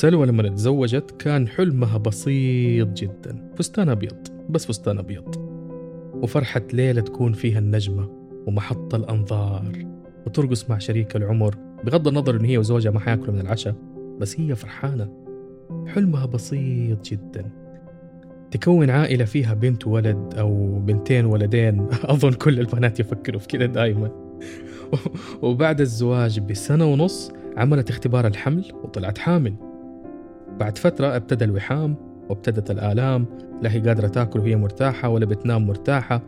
سلوى لما تزوجت كان حلمها بسيط جدا. فستان أبيض بس فستان أبيض. وفرحة ليلة تكون فيها النجمة ومحط الأنظار وترقص مع شريك العمر بغض النظر إن هي وزوجها ما حياكلوا من العشاء بس هي فرحانة. حلمها بسيط جدا. تكون عائلة فيها بنت وولد أو بنتين ولدين. أظن كل البنات يفكروا في كده دائما وبعد الزواج بسنة ونص عملت اختبار الحمل وطلعت حامل. بعد فترة ابتدى الوحام وابتدت الآلام لا هي قادرة تاكل وهي مرتاحة ولا بتنام مرتاحة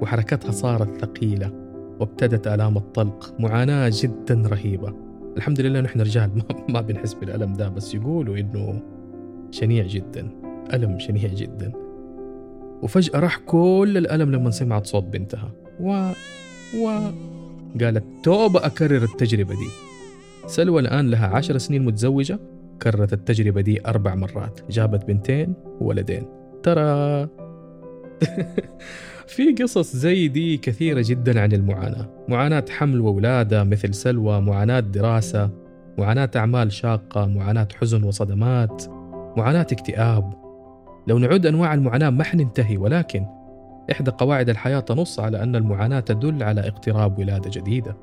وحركتها صارت ثقيلة وابتدت آلام الطلق معاناة جدا رهيبة. الحمد لله نحن رجال ما, بنحس بالألم ده بس يقولوا إنه شنيع جدا ألم شنيع جدا. وفجأة راح كل الألم لما سمعت صوت بنتها. و و قالت توبة أكرر التجربة دي. سلوى الآن لها عشر سنين متزوجة. كررت التجربة دي أربع مرات. جابت بنتين وولدين. ترى! في قصص زي دي كثيرة جدا عن المعاناة. معاناة حمل وولادة مثل سلوى معاناة دراسة معاناة أعمال شاقة معاناة حزن وصدمات معاناة اكتئاب. لو نعد أنواع المعاناة ما حننتهي ولكن إحدى قواعد الحياة تنص على أن المعاناة تدل على اقتراب ولادة جديدة.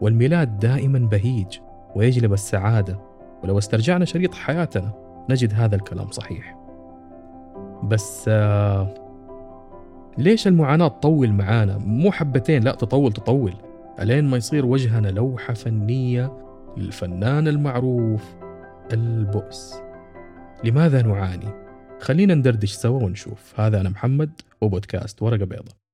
والميلاد دائما بهيج ويجلب السعادة. ولو استرجعنا شريط حياتنا نجد هذا الكلام صحيح. بس آه ليش المعاناة تطول معانا؟ مو حبتين لا تطول تطول. ألين ما يصير وجهنا لوحة فنية للفنان المعروف البؤس. لماذا نعاني؟ خلينا ندردش سوا ونشوف. هذا أنا محمد وبودكاست ورقة بيضة.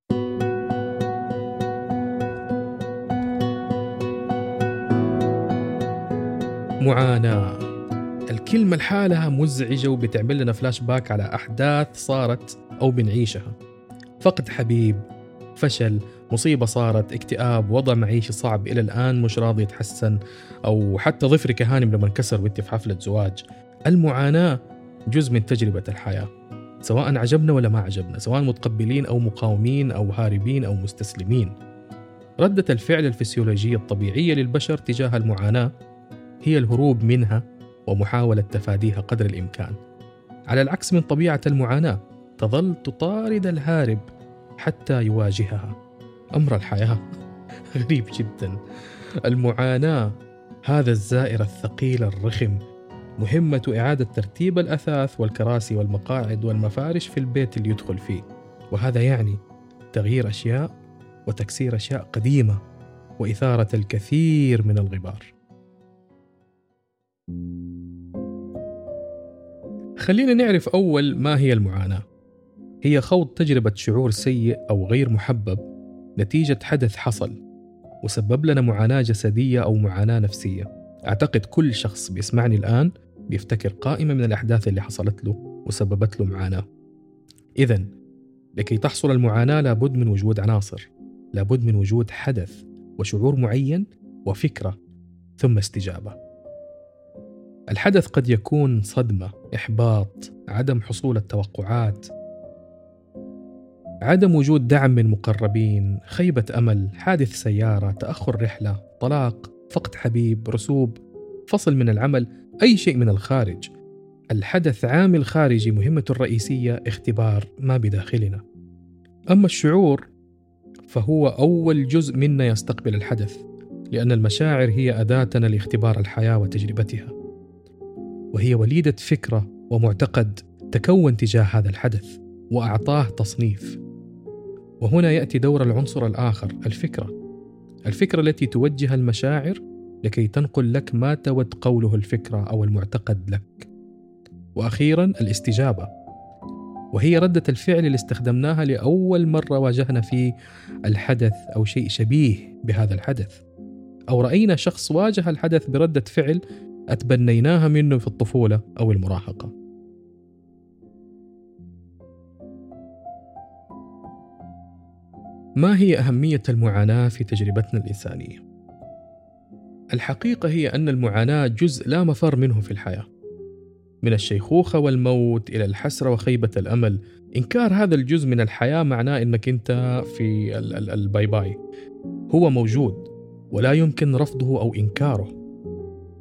معاناة الكلمة لحالها مزعجة وبتعمل لنا فلاش باك على أحداث صارت أو بنعيشها. فقد حبيب فشل مصيبة صارت اكتئاب وضع معيشي صعب إلى الآن مش راضي يتحسن أو حتى ظفرك يا هانم لما انكسر وانت في حفلة زواج. المعاناة جزء من تجربة الحياة سواء عجبنا ولا ما عجبنا سواء متقبلين أو مقاومين أو هاربين أو مستسلمين. ردة الفعل الفسيولوجية الطبيعية للبشر تجاه المعاناة هي الهروب منها ومحاولة تفاديها قدر الإمكان. على العكس من طبيعة المعاناة تظل تطارد الهارب حتى يواجهها. أمر الحياة غريب جدا. المعاناة هذا الزائر الثقيل الرخم مهمة إعادة ترتيب الأثاث والكراسي والمقاعد والمفارش في البيت اللي يدخل فيه. وهذا يعني تغيير أشياء وتكسير أشياء قديمة وإثارة الكثير من الغبار. خلينا نعرف أول ما هي المعاناة. هي خوض تجربة شعور سيء أو غير محبب نتيجة حدث حصل وسبب لنا معاناة جسدية أو معاناة نفسية. أعتقد كل شخص بيسمعني الآن بيفتكر قائمة من الأحداث اللي حصلت له وسببت له معاناة. إذا لكي تحصل المعاناة لابد من وجود عناصر لابد من وجود حدث وشعور معين وفكرة ثم استجابة. الحدث قد يكون صدمة إحباط عدم حصول التوقعات. عدم وجود دعم من مقربين خيبة أمل حادث سيارة تأخر رحلة طلاق فقد حبيب رسوب فصل من العمل أي شيء من الخارج. الحدث عامل خارجي مهمته الرئيسية اختبار ما بداخلنا. أما الشعور فهو أول جزء منا يستقبل الحدث لأن المشاعر هي أداتنا لاختبار الحياة وتجربتها. وهي وليدة فكرة ومعتقد تكون تجاه هذا الحدث وأعطاه تصنيف. وهنا يأتي دور العنصر الآخر الفكرة. الفكرة التي توجه المشاعر لكي تنقل لك ما تود قوله الفكرة أو المعتقد لك. وأخيرا الاستجابة. وهي ردة الفعل اللي استخدمناها لأول مرة واجهنا فيه الحدث أو شيء شبيه بهذا الحدث. أو رأينا شخص واجه الحدث بردة فعل أتبنيناها منه في الطفولة أو المراهقة ما هي أهمية المعاناة في تجربتنا الإنسانية؟ الحقيقة هي أن المعاناة جزء لا مفر منه في الحياة. من الشيخوخة والموت إلى الحسرة وخيبة الأمل، إنكار هذا الجزء من الحياة معناه أنك أنت في ال bye bye. هو موجود ولا يمكن رفضه أو إنكاره.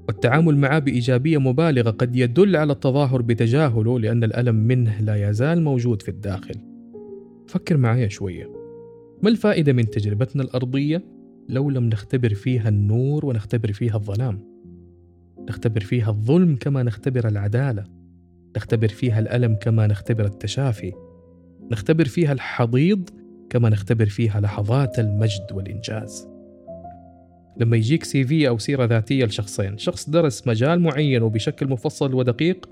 والتعامل معه بإيجابية مبالغة قد يدل على التظاهر بتجاهله لأن الألم منه لا يزال موجود في الداخل. فكر معايا شوية. ما الفائدة من تجربتنا الأرضية لو لم نختبر فيها النور ونختبر فيها الظلام؟ نختبر فيها الظلم كما نختبر العدالة. نختبر فيها الألم كما نختبر التشافي. نختبر فيها الحضيض كما نختبر فيها لحظات المجد والإنجاز. لما يجيك سي في أو سيرة ذاتية لشخصين شخص درس مجال معين وبشكل مفصل ودقيق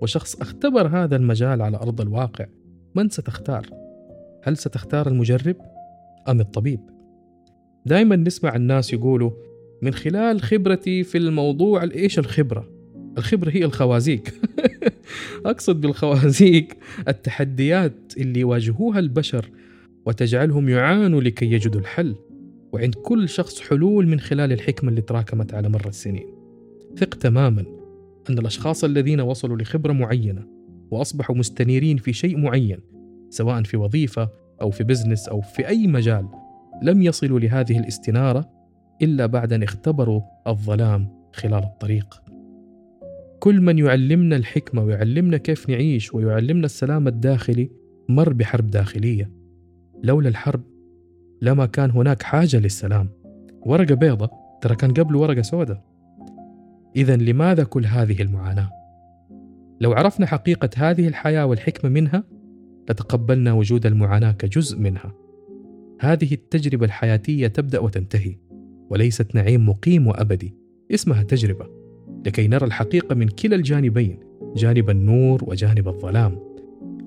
وشخص اختبر هذا المجال على أرض الواقع من ستختار؟ هل ستختار المجرب أم الطبيب؟ دائما نسمع الناس يقولوا من خلال خبرتي في الموضوع إيش الخبرة؟ الخبرة هي الخوازيق أقصد بالخوازيق التحديات اللي يواجهوها البشر وتجعلهم يعانوا لكي يجدوا الحل وعند كل شخص حلول من خلال الحكمة اللي تراكمت على مر السنين. ثق تماما أن الأشخاص الذين وصلوا لخبرة معينة وأصبحوا مستنيرين في شيء معين سواء في وظيفة أو في بزنس أو في أي مجال لم يصلوا لهذه الاستنارة إلا بعد أن اختبروا الظلام خلال الطريق. كل من يعلمنا الحكمة ويعلمنا كيف نعيش ويعلمنا السلام الداخلي مر بحرب داخلية. لولا الحرب لما كان هناك حاجة للسلام. ورقة بيضة ترى كان قبله ورقة سوداء. إذا لماذا كل هذه المعاناة؟ لو عرفنا حقيقة هذه الحياة والحكمة منها لتقبلنا وجود المعاناة كجزء منها. هذه التجربة الحياتية تبدأ وتنتهي وليست نعيم مقيم وأبدي. اسمها تجربة لكي نرى الحقيقة من كلا الجانبين جانب النور وجانب الظلام.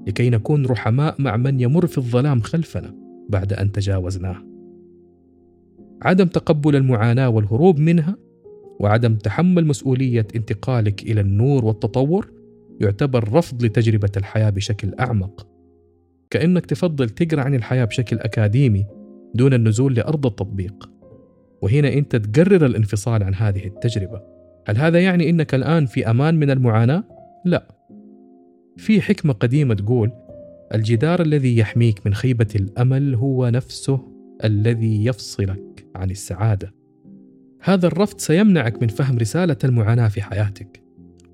لكي نكون رحماء مع من يمر في الظلام خلفنا. بعد أن تجاوزناه. عدم تقبل المعاناة والهروب منها وعدم تحمل مسؤولية انتقالك إلى النور والتطور يعتبر رفض لتجربة الحياة بشكل أعمق. كأنك تفضل تقرأ عن الحياة بشكل أكاديمي دون النزول لأرض التطبيق. وهنا أنت تقرر الانفصال عن هذه التجربة. هل هذا يعني إنك الآن في أمان من المعاناة؟ لا. في حكمة قديمة تقول الجدار الذي يحميك من خيبة الأمل هو نفسه الذي يفصلك عن السعادة. هذا الرفض سيمنعك من فهم رسالة المعاناة في حياتك.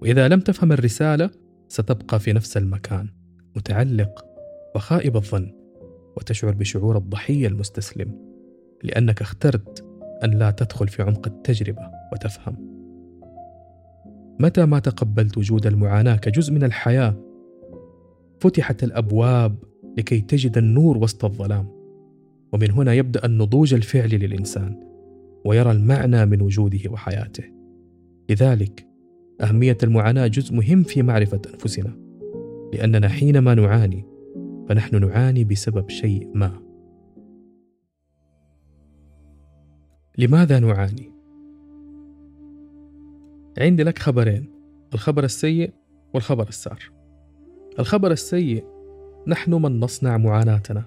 وإذا لم تفهم الرسالة ستبقى في نفس المكان متعلق وخائب الظن وتشعر بشعور الضحية المستسلم لأنك اخترت أن لا تدخل في عمق التجربة وتفهم. متى ما تقبلت وجود المعاناة كجزء من الحياة فتحت الأبواب لكي تجد النور وسط الظلام. ومن هنا يبدأ النضوج الفعلي للإنسان ويرى المعنى من وجوده وحياته. لذلك أهمية المعاناة جزء مهم في معرفة أنفسنا. لأننا حينما نعاني فنحن نعاني بسبب شيء ما. لماذا نعاني؟ عندي لك خبرين الخبر السيء والخبر السار. الخبر السيء نحن من نصنع معاناتنا.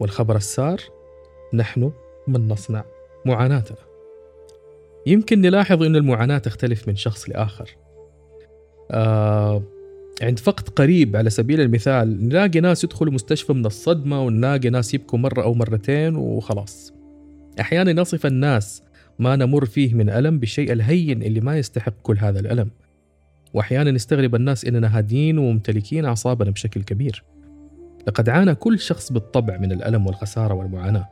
والخبر السار نحن من نصنع معاناتنا. يمكن نلاحظ أن المعاناة تختلف من شخص لآخر. آه عند فقد قريب على سبيل المثال نلاقي ناس يدخلوا مستشفى من الصدمة ونلاقي ناس يبكوا مرة أو مرتين وخلاص. أحيانا نصف الناس ما نمر فيه من ألم بالشيء الهين اللي ما يستحق كل هذا الألم. وأحيانا يستغرب الناس إننا هادين وممتلكين أعصابنا بشكل كبير. لقد عانى كل شخص بالطبع من الألم والخسارة والمعاناة،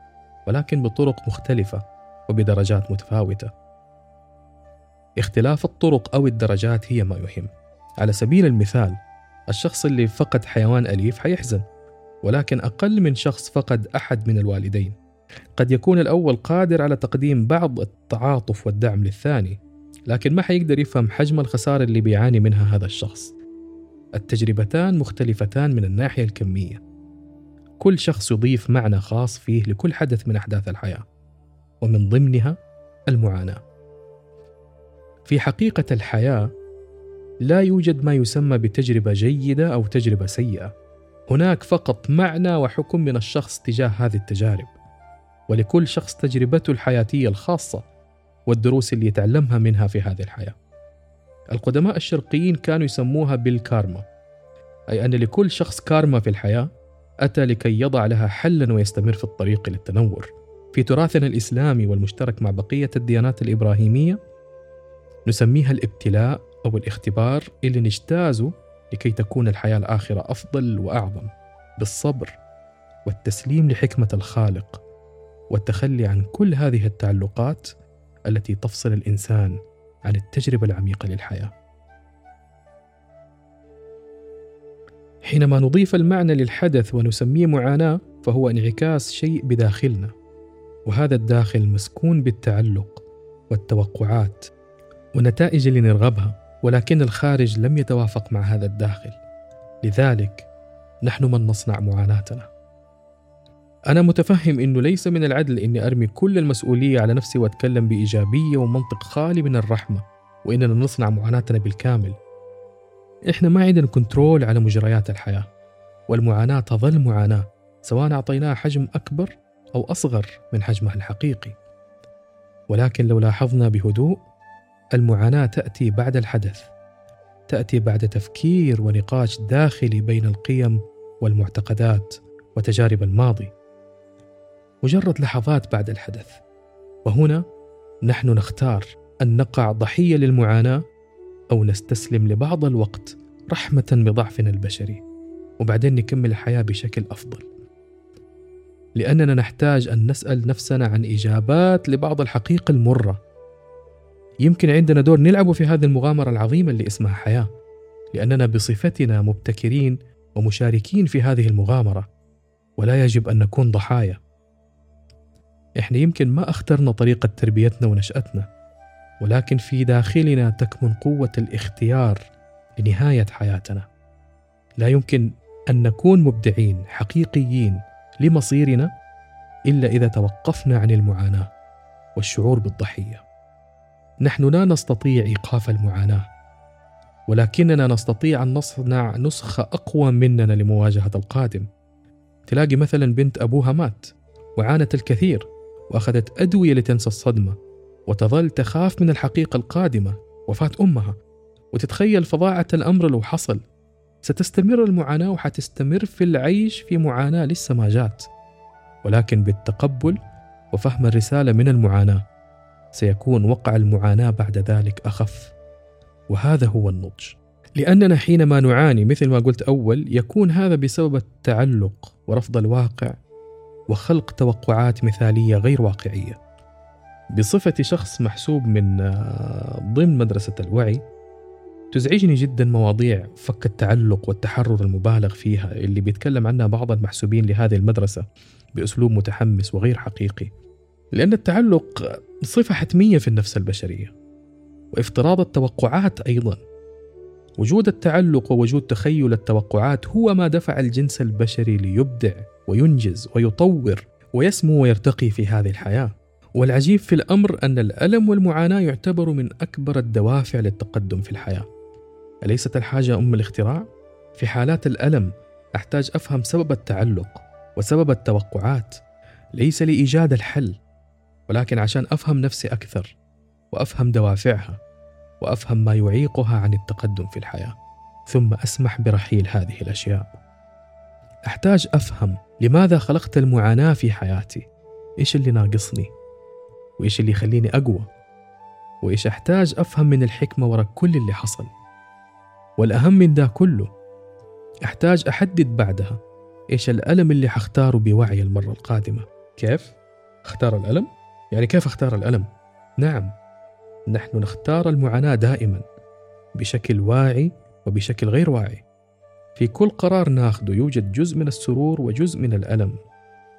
ولكن بطرق مختلفة وبدرجات متفاوتة. اختلاف الطرق أو الدرجات هي ما يهم. على سبيل المثال، الشخص اللي فقد حيوان أليف حيحزن، ولكن أقل من شخص فقد أحد من الوالدين. قد يكون الأول قادر على تقديم بعض التعاطف والدعم للثاني، لكن ما حيقدر يفهم حجم الخسارة اللي بيعاني منها هذا الشخص. التجربتان مختلفتان من الناحية الكمية. كل شخص يضيف معنى خاص فيه لكل حدث من أحداث الحياة ومن ضمنها المعاناة. في حقيقة الحياة لا يوجد ما يسمى بتجربة جيدة أو تجربة سيئة. هناك فقط معنى وحكم من الشخص تجاه هذه التجارب. ولكل شخص تجربته الحياتية الخاصة والدروس اللي يتعلمها منها في هذه الحياة. القدماء الشرقيين كانوا يسموها بالكارما، أي أن لكل شخص كارما في الحياة أتى لكي يضع لها حلا ويستمر في الطريق للتنور. في تراثنا الإسلامي والمشترك مع بقية الديانات الإبراهيمية، نسميها الابتلاء أو الاختبار اللي نجتازه لكي تكون الحياة الآخرة أفضل وأعظم بالصبر والتسليم لحكمة الخالق والتخلي عن كل هذه التعلقات التي تفصل الإنسان عن التجربة العميقة للحياة. حينما نضيف المعنى للحدث ونسميه معاناة فهو انعكاس شيء بداخلنا وهذا الداخل مسكون بالتعلق والتوقعات والنتائج اللي نرغبها ولكن الخارج لم يتوافق مع هذا الداخل لذلك نحن من نصنع معاناتنا أنا متفهم أنه ليس من العدل أني أرمي كل المسؤولية على نفسي وأتكلم بإيجابية ومنطق خالي من الرحمة وإننا نصنع معاناتنا بالكامل. إحنا ما عندنا كنترول على مجريات الحياة والمعاناة تظل معاناة سواء أعطيناها حجم أكبر أو أصغر من حجمها الحقيقي. ولكن لو لاحظنا بهدوء المعاناة تأتي بعد الحدث تأتي بعد تفكير ونقاش داخلي بين القيم والمعتقدات وتجارب الماضي. مجرد لحظات بعد الحدث. وهنا نحن نختار أن نقع ضحية للمعاناة أو نستسلم لبعض الوقت رحمة بضعفنا البشري. وبعدين نكمل الحياة بشكل أفضل. لأننا نحتاج أن نسأل نفسنا عن إجابات لبعض الحقيقة المرة. يمكن عندنا دور نلعبه في هذه المغامرة العظيمة اللي اسمها حياة. لأننا بصفتنا مبتكرين ومشاركين في هذه المغامرة. ولا يجب أن نكون ضحايا. إحنا يمكن ما أخترنا طريقة تربيتنا ونشأتنا ولكن في داخلنا تكمن قوة الاختيار لنهاية حياتنا. لا يمكن أن نكون مبدعين حقيقيين لمصيرنا إلا إذا توقفنا عن المعاناة والشعور بالضحية. نحن لا نستطيع إيقاف المعاناة ولكننا نستطيع أن نصنع نسخة أقوى مننا لمواجهة القادم. تلاقي مثلا بنت أبوها مات وعانت الكثير. وأخذت أدوية لتنسى الصدمة وتظل تخاف من الحقيقة القادمة وفاة أمها. وتتخيل فظاعة الأمر لو حصل. ستستمر المعاناة وحتستمر في العيش في معاناة لسه ما جات ولكن بالتقبل وفهم الرسالة من المعاناة سيكون وقع المعاناة بعد ذلك أخف. وهذا هو النضج. لأننا حينما نعاني مثل ما قلت أول يكون هذا بسبب التعلق ورفض الواقع وخلق توقعات مثالية غير واقعية. بصفتي شخص محسوب من آه، ضمن مدرسة الوعي تزعجني جدا مواضيع فك التعلق والتحرر المبالغ فيها اللي بيتكلم عنها بعض المحسوبين لهذه المدرسة بأسلوب متحمس وغير حقيقي. لأن التعلق صفة حتمية في النفس البشرية. وافتراض التوقعات أيضا وجود التعلق ووجود تخيل التوقعات هو ما دفع الجنس البشري ليبدع وينجز ويطور ويسمو ويرتقي في هذه الحياة. والعجيب في الأمر أن الألم والمعاناة يعتبر من أكبر الدوافع للتقدم في الحياة. أليست الحاجة أم الاختراع؟ في حالات الألم أحتاج أفهم سبب التعلق وسبب التوقعات ليس لإيجاد الحل ولكن عشان أفهم نفسي أكثر وأفهم دوافعها وأفهم ما يعيقها عن التقدم في الحياة ثم أسمح برحيل هذه الأشياء. أحتاج أفهم لماذا خلقت المعاناة في حياتي. إيش اللي ناقصني؟ وإيش اللي يخليني أقوى؟ وإيش أحتاج أفهم من الحكمة وراء كل اللي حصل؟ والأهم من ده كله أحتاج أحدد بعدها إيش الألم اللي حختاره بوعي المرة القادمة. كيف؟ اختار الألم؟ يعني كيف اختار الألم؟ نعم. نحن نختار المعاناة دائما بشكل واعي وبشكل غير واعي. في كل قرار ناخذه يوجد جزء من السرور وجزء من الألم.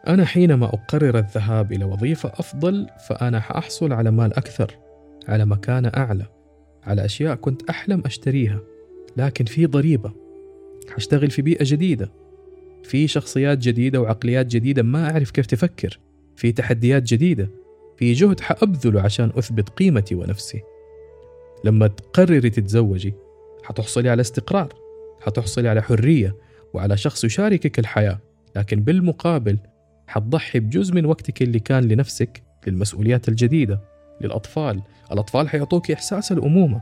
أنا حينما أقرر الذهاب إلى وظيفة أفضل فأنا حأحصل على مال أكثر على مكانة أعلى على أشياء كنت أحلم أشتريها لكن في ضريبة. حاشتغل في بيئة جديدة. في شخصيات جديدة وعقليات جديدة ما أعرف كيف تفكر. في تحديات جديدة. في جهد حأبذله عشان أثبت قيمتي ونفسي. لما تقرري تتزوجي حتحصلي على استقرار حتحصلي على حرية وعلى شخص يشاركك الحياة لكن بالمقابل حتضحي بجزء من وقتك اللي كان لنفسك للمسؤوليات الجديدة للأطفال. الأطفال حيعطوك إحساس الأمومة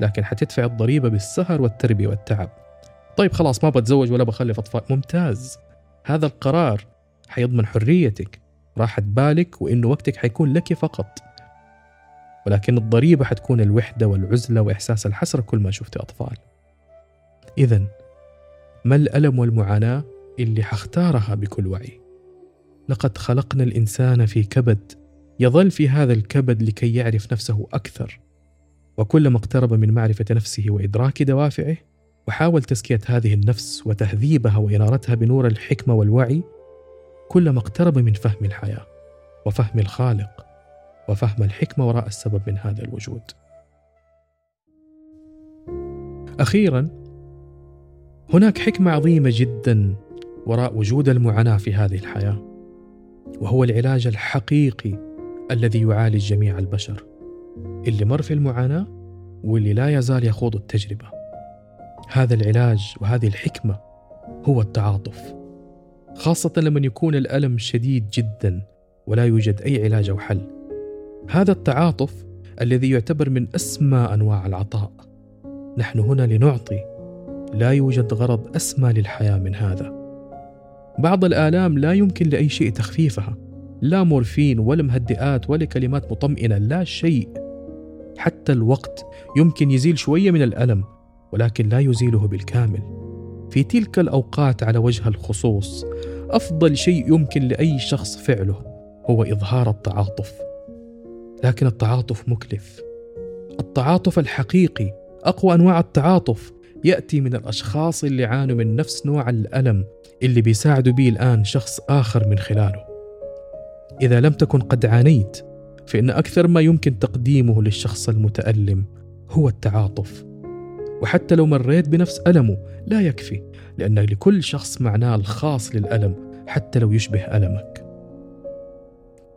لكن حتدفع الضريبة بالسهر والتربية والتعب. طيب خلاص ما بتزوج ولا بخلف أطفال. ممتاز. هذا القرار حيضمن حريتك. راحة بالك وإنه وقتك حيكون لك فقط. ولكن الضريبة حتكون الوحدة والعزلة وإحساس الحسرة كل ما شفت أطفال. إذا ما الألم والمعاناة اللي حختارها بكل وعي؟ لقد خلقنا الإنسان في كبد يظل في هذا الكبد لكي يعرف نفسه أكثر. وكلما اقترب من معرفة نفسه وإدراك دوافعه وحاول تزكية هذه النفس وتهذيبها وإنارتها بنور الحكمة والوعي كلما اقترب من فهم الحياة وفهم الخالق وفهم الحكمة وراء السبب من هذا الوجود. أخيرا هناك حكمة عظيمة جدا وراء وجود المعاناة في هذه الحياة وهو العلاج الحقيقي الذي يعالج جميع البشر اللي مر في المعاناة واللي لا يزال يخوض التجربة هذا العلاج وهذه الحكمة هو التعاطف خاصة لما يكون الألم شديد جدا ولا يوجد أي علاج أو حل. هذا التعاطف الذي يعتبر من أسمى أنواع العطاء. نحن هنا لنعطي لا يوجد غرض أسمى للحياة من هذا. بعض الآلام لا يمكن لأي شيء تخفيفها. لا مورفين ولا مهدئات ولا كلمات مطمئنة لا شيء. حتى الوقت يمكن يزيل شوية من الألم ولكن لا يزيله بالكامل. في تلك الأوقات على وجه الخصوص أفضل شيء يمكن لأي شخص فعله هو إظهار التعاطف. لكن التعاطف مكلف. التعاطف الحقيقي أقوى أنواع التعاطف يأتي من الأشخاص اللي عانوا من نفس نوع الألم اللي بيساعدوا به الآن شخص آخر من خلاله. إذا لم تكن قد عانيت فإن أكثر ما يمكن تقديمه للشخص المتألم هو التعاطف. وحتى لو مريت بنفس ألمه لا يكفي لأن لكل شخص معناه الخاص للألم حتى لو يشبه ألمك.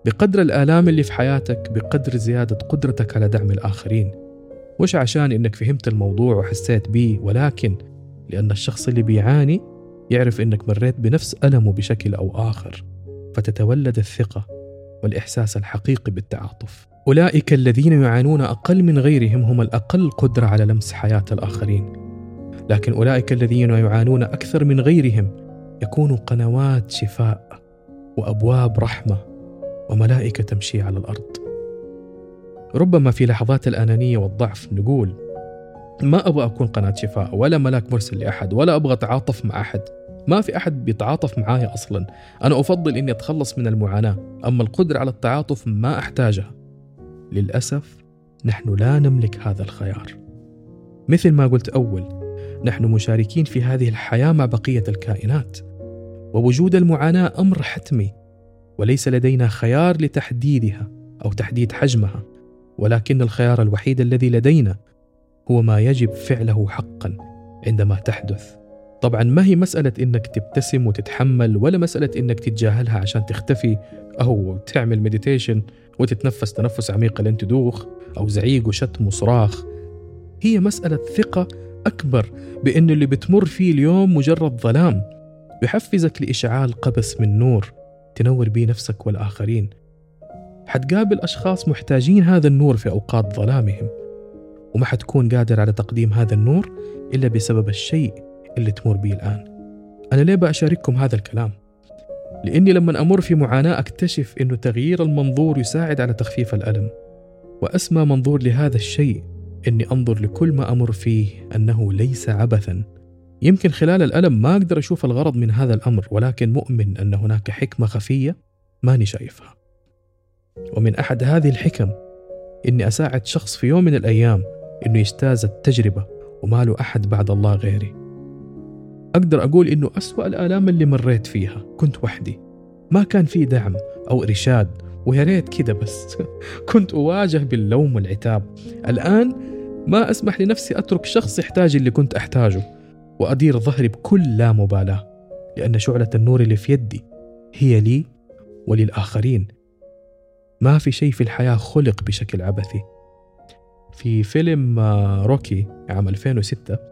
بقدر الآلام اللي في حياتك بقدر زيادة قدرتك على دعم الآخرين. مش عشان إنك فهمت الموضوع وحسيت بيه ولكن لأن الشخص اللي بيعاني يعرف إنك مريت بنفس ألمه بشكل أو آخر فتتولد الثقة والإحساس الحقيقي بالتعاطف. أولئك الذين يعانون أقل من غيرهم هم الأقل قدرة على لمس حياة الآخرين. لكن أولئك الذين يعانون أكثر من غيرهم يكونوا قنوات شفاء وأبواب رحمة وملائكة تمشي على الأرض. ربما في لحظات الأنانية والضعف نقول ما أبغى أكون قناة شفاء ولا ملاك مرسل لأحد ولا أبغى أتعاطف مع أحد. ما في أحد بيتعاطف معايا أصلا. أنا أفضل أني أتخلص من المعاناة أما القدرة على التعاطف ما أحتاجها. للأسف نحن لا نملك هذا الخيار. مثل ما قلت أول نحن مشاركين في هذه الحياة مع بقية الكائنات ووجود المعاناة أمر حتمي وليس لدينا خيار لتحديدها أو تحديد حجمها ولكن الخيار الوحيد الذي لدينا هو ما يجب فعله حقا عندما تحدث. طبعا ما هي مسألة إنك تبتسم وتتحمل ولا مسألة إنك تتجاهلها عشان تختفي أو تعمل مديتيشن وتتنفس تنفس عميق لين تدوخ أو زعيق وشتم وصراخ هي مسألة ثقة أكبر بأن اللي بتمر فيه اليوم مجرد ظلام يحفزك لإشعال قبس من نور تنور به نفسك والآخرين. حتقابل أشخاص محتاجين هذا النور في أوقات ظلامهم وما حتكون قادر على تقديم هذا النور إلا بسبب الشيء اللي تمر به الآن. أنا ليه بأشارككم هذا الكلام؟ لأني لما أمر في معاناة أكتشف أنه تغيير المنظور يساعد على تخفيف الألم وأسمى منظور لهذا الشيء أني أنظر لكل ما أمر فيه أنه ليس عبثا. يمكن خلال الألم ما أقدر أشوف الغرض من هذا الأمر ولكن مؤمن أن هناك حكمة خفية ماني شايفها. ومن أحد هذه الحكم إني أساعد شخص في يوم من الأيام إنه يجتاز التجربة وما له أحد بعد الله غيري. أقدر أقول إنه أسوأ الآلام اللي مريت فيها. كنت وحدي. ما كان في دعم أو إرشاد ويا ريت كذا بس. كنت أواجه باللوم والعتاب. الآن ما أسمح لنفسي أترك شخص يحتاج اللي كنت أحتاجه وأدير ظهري بكل لا مبالاة لأن شعلة النور اللي في يدي هي لي وللآخرين. ما في شيء في الحياة خلق بشكل عبثي. في فيلم روكي عام 2006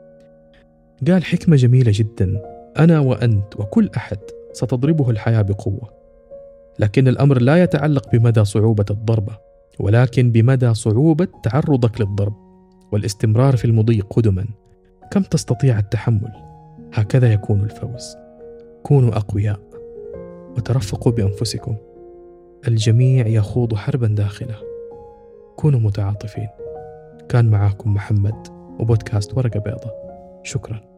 قال حكمة جميلة جدا. أنا وأنت وكل أحد ستضربه الحياة بقوة. لكن الأمر لا يتعلق بمدى صعوبة الضربة ولكن بمدى صعوبة تعرضك للضرب. والاستمرار في المضي قدما. كم تستطيع التحمل؟ هكذا يكون الفوز. كونوا أقوياء. وترفقوا بأنفسكم. الجميع يخوض حربا داخله. كونوا متعاطفين. كان معاكم محمد وبودكاست ورقة بيضة. شكراً.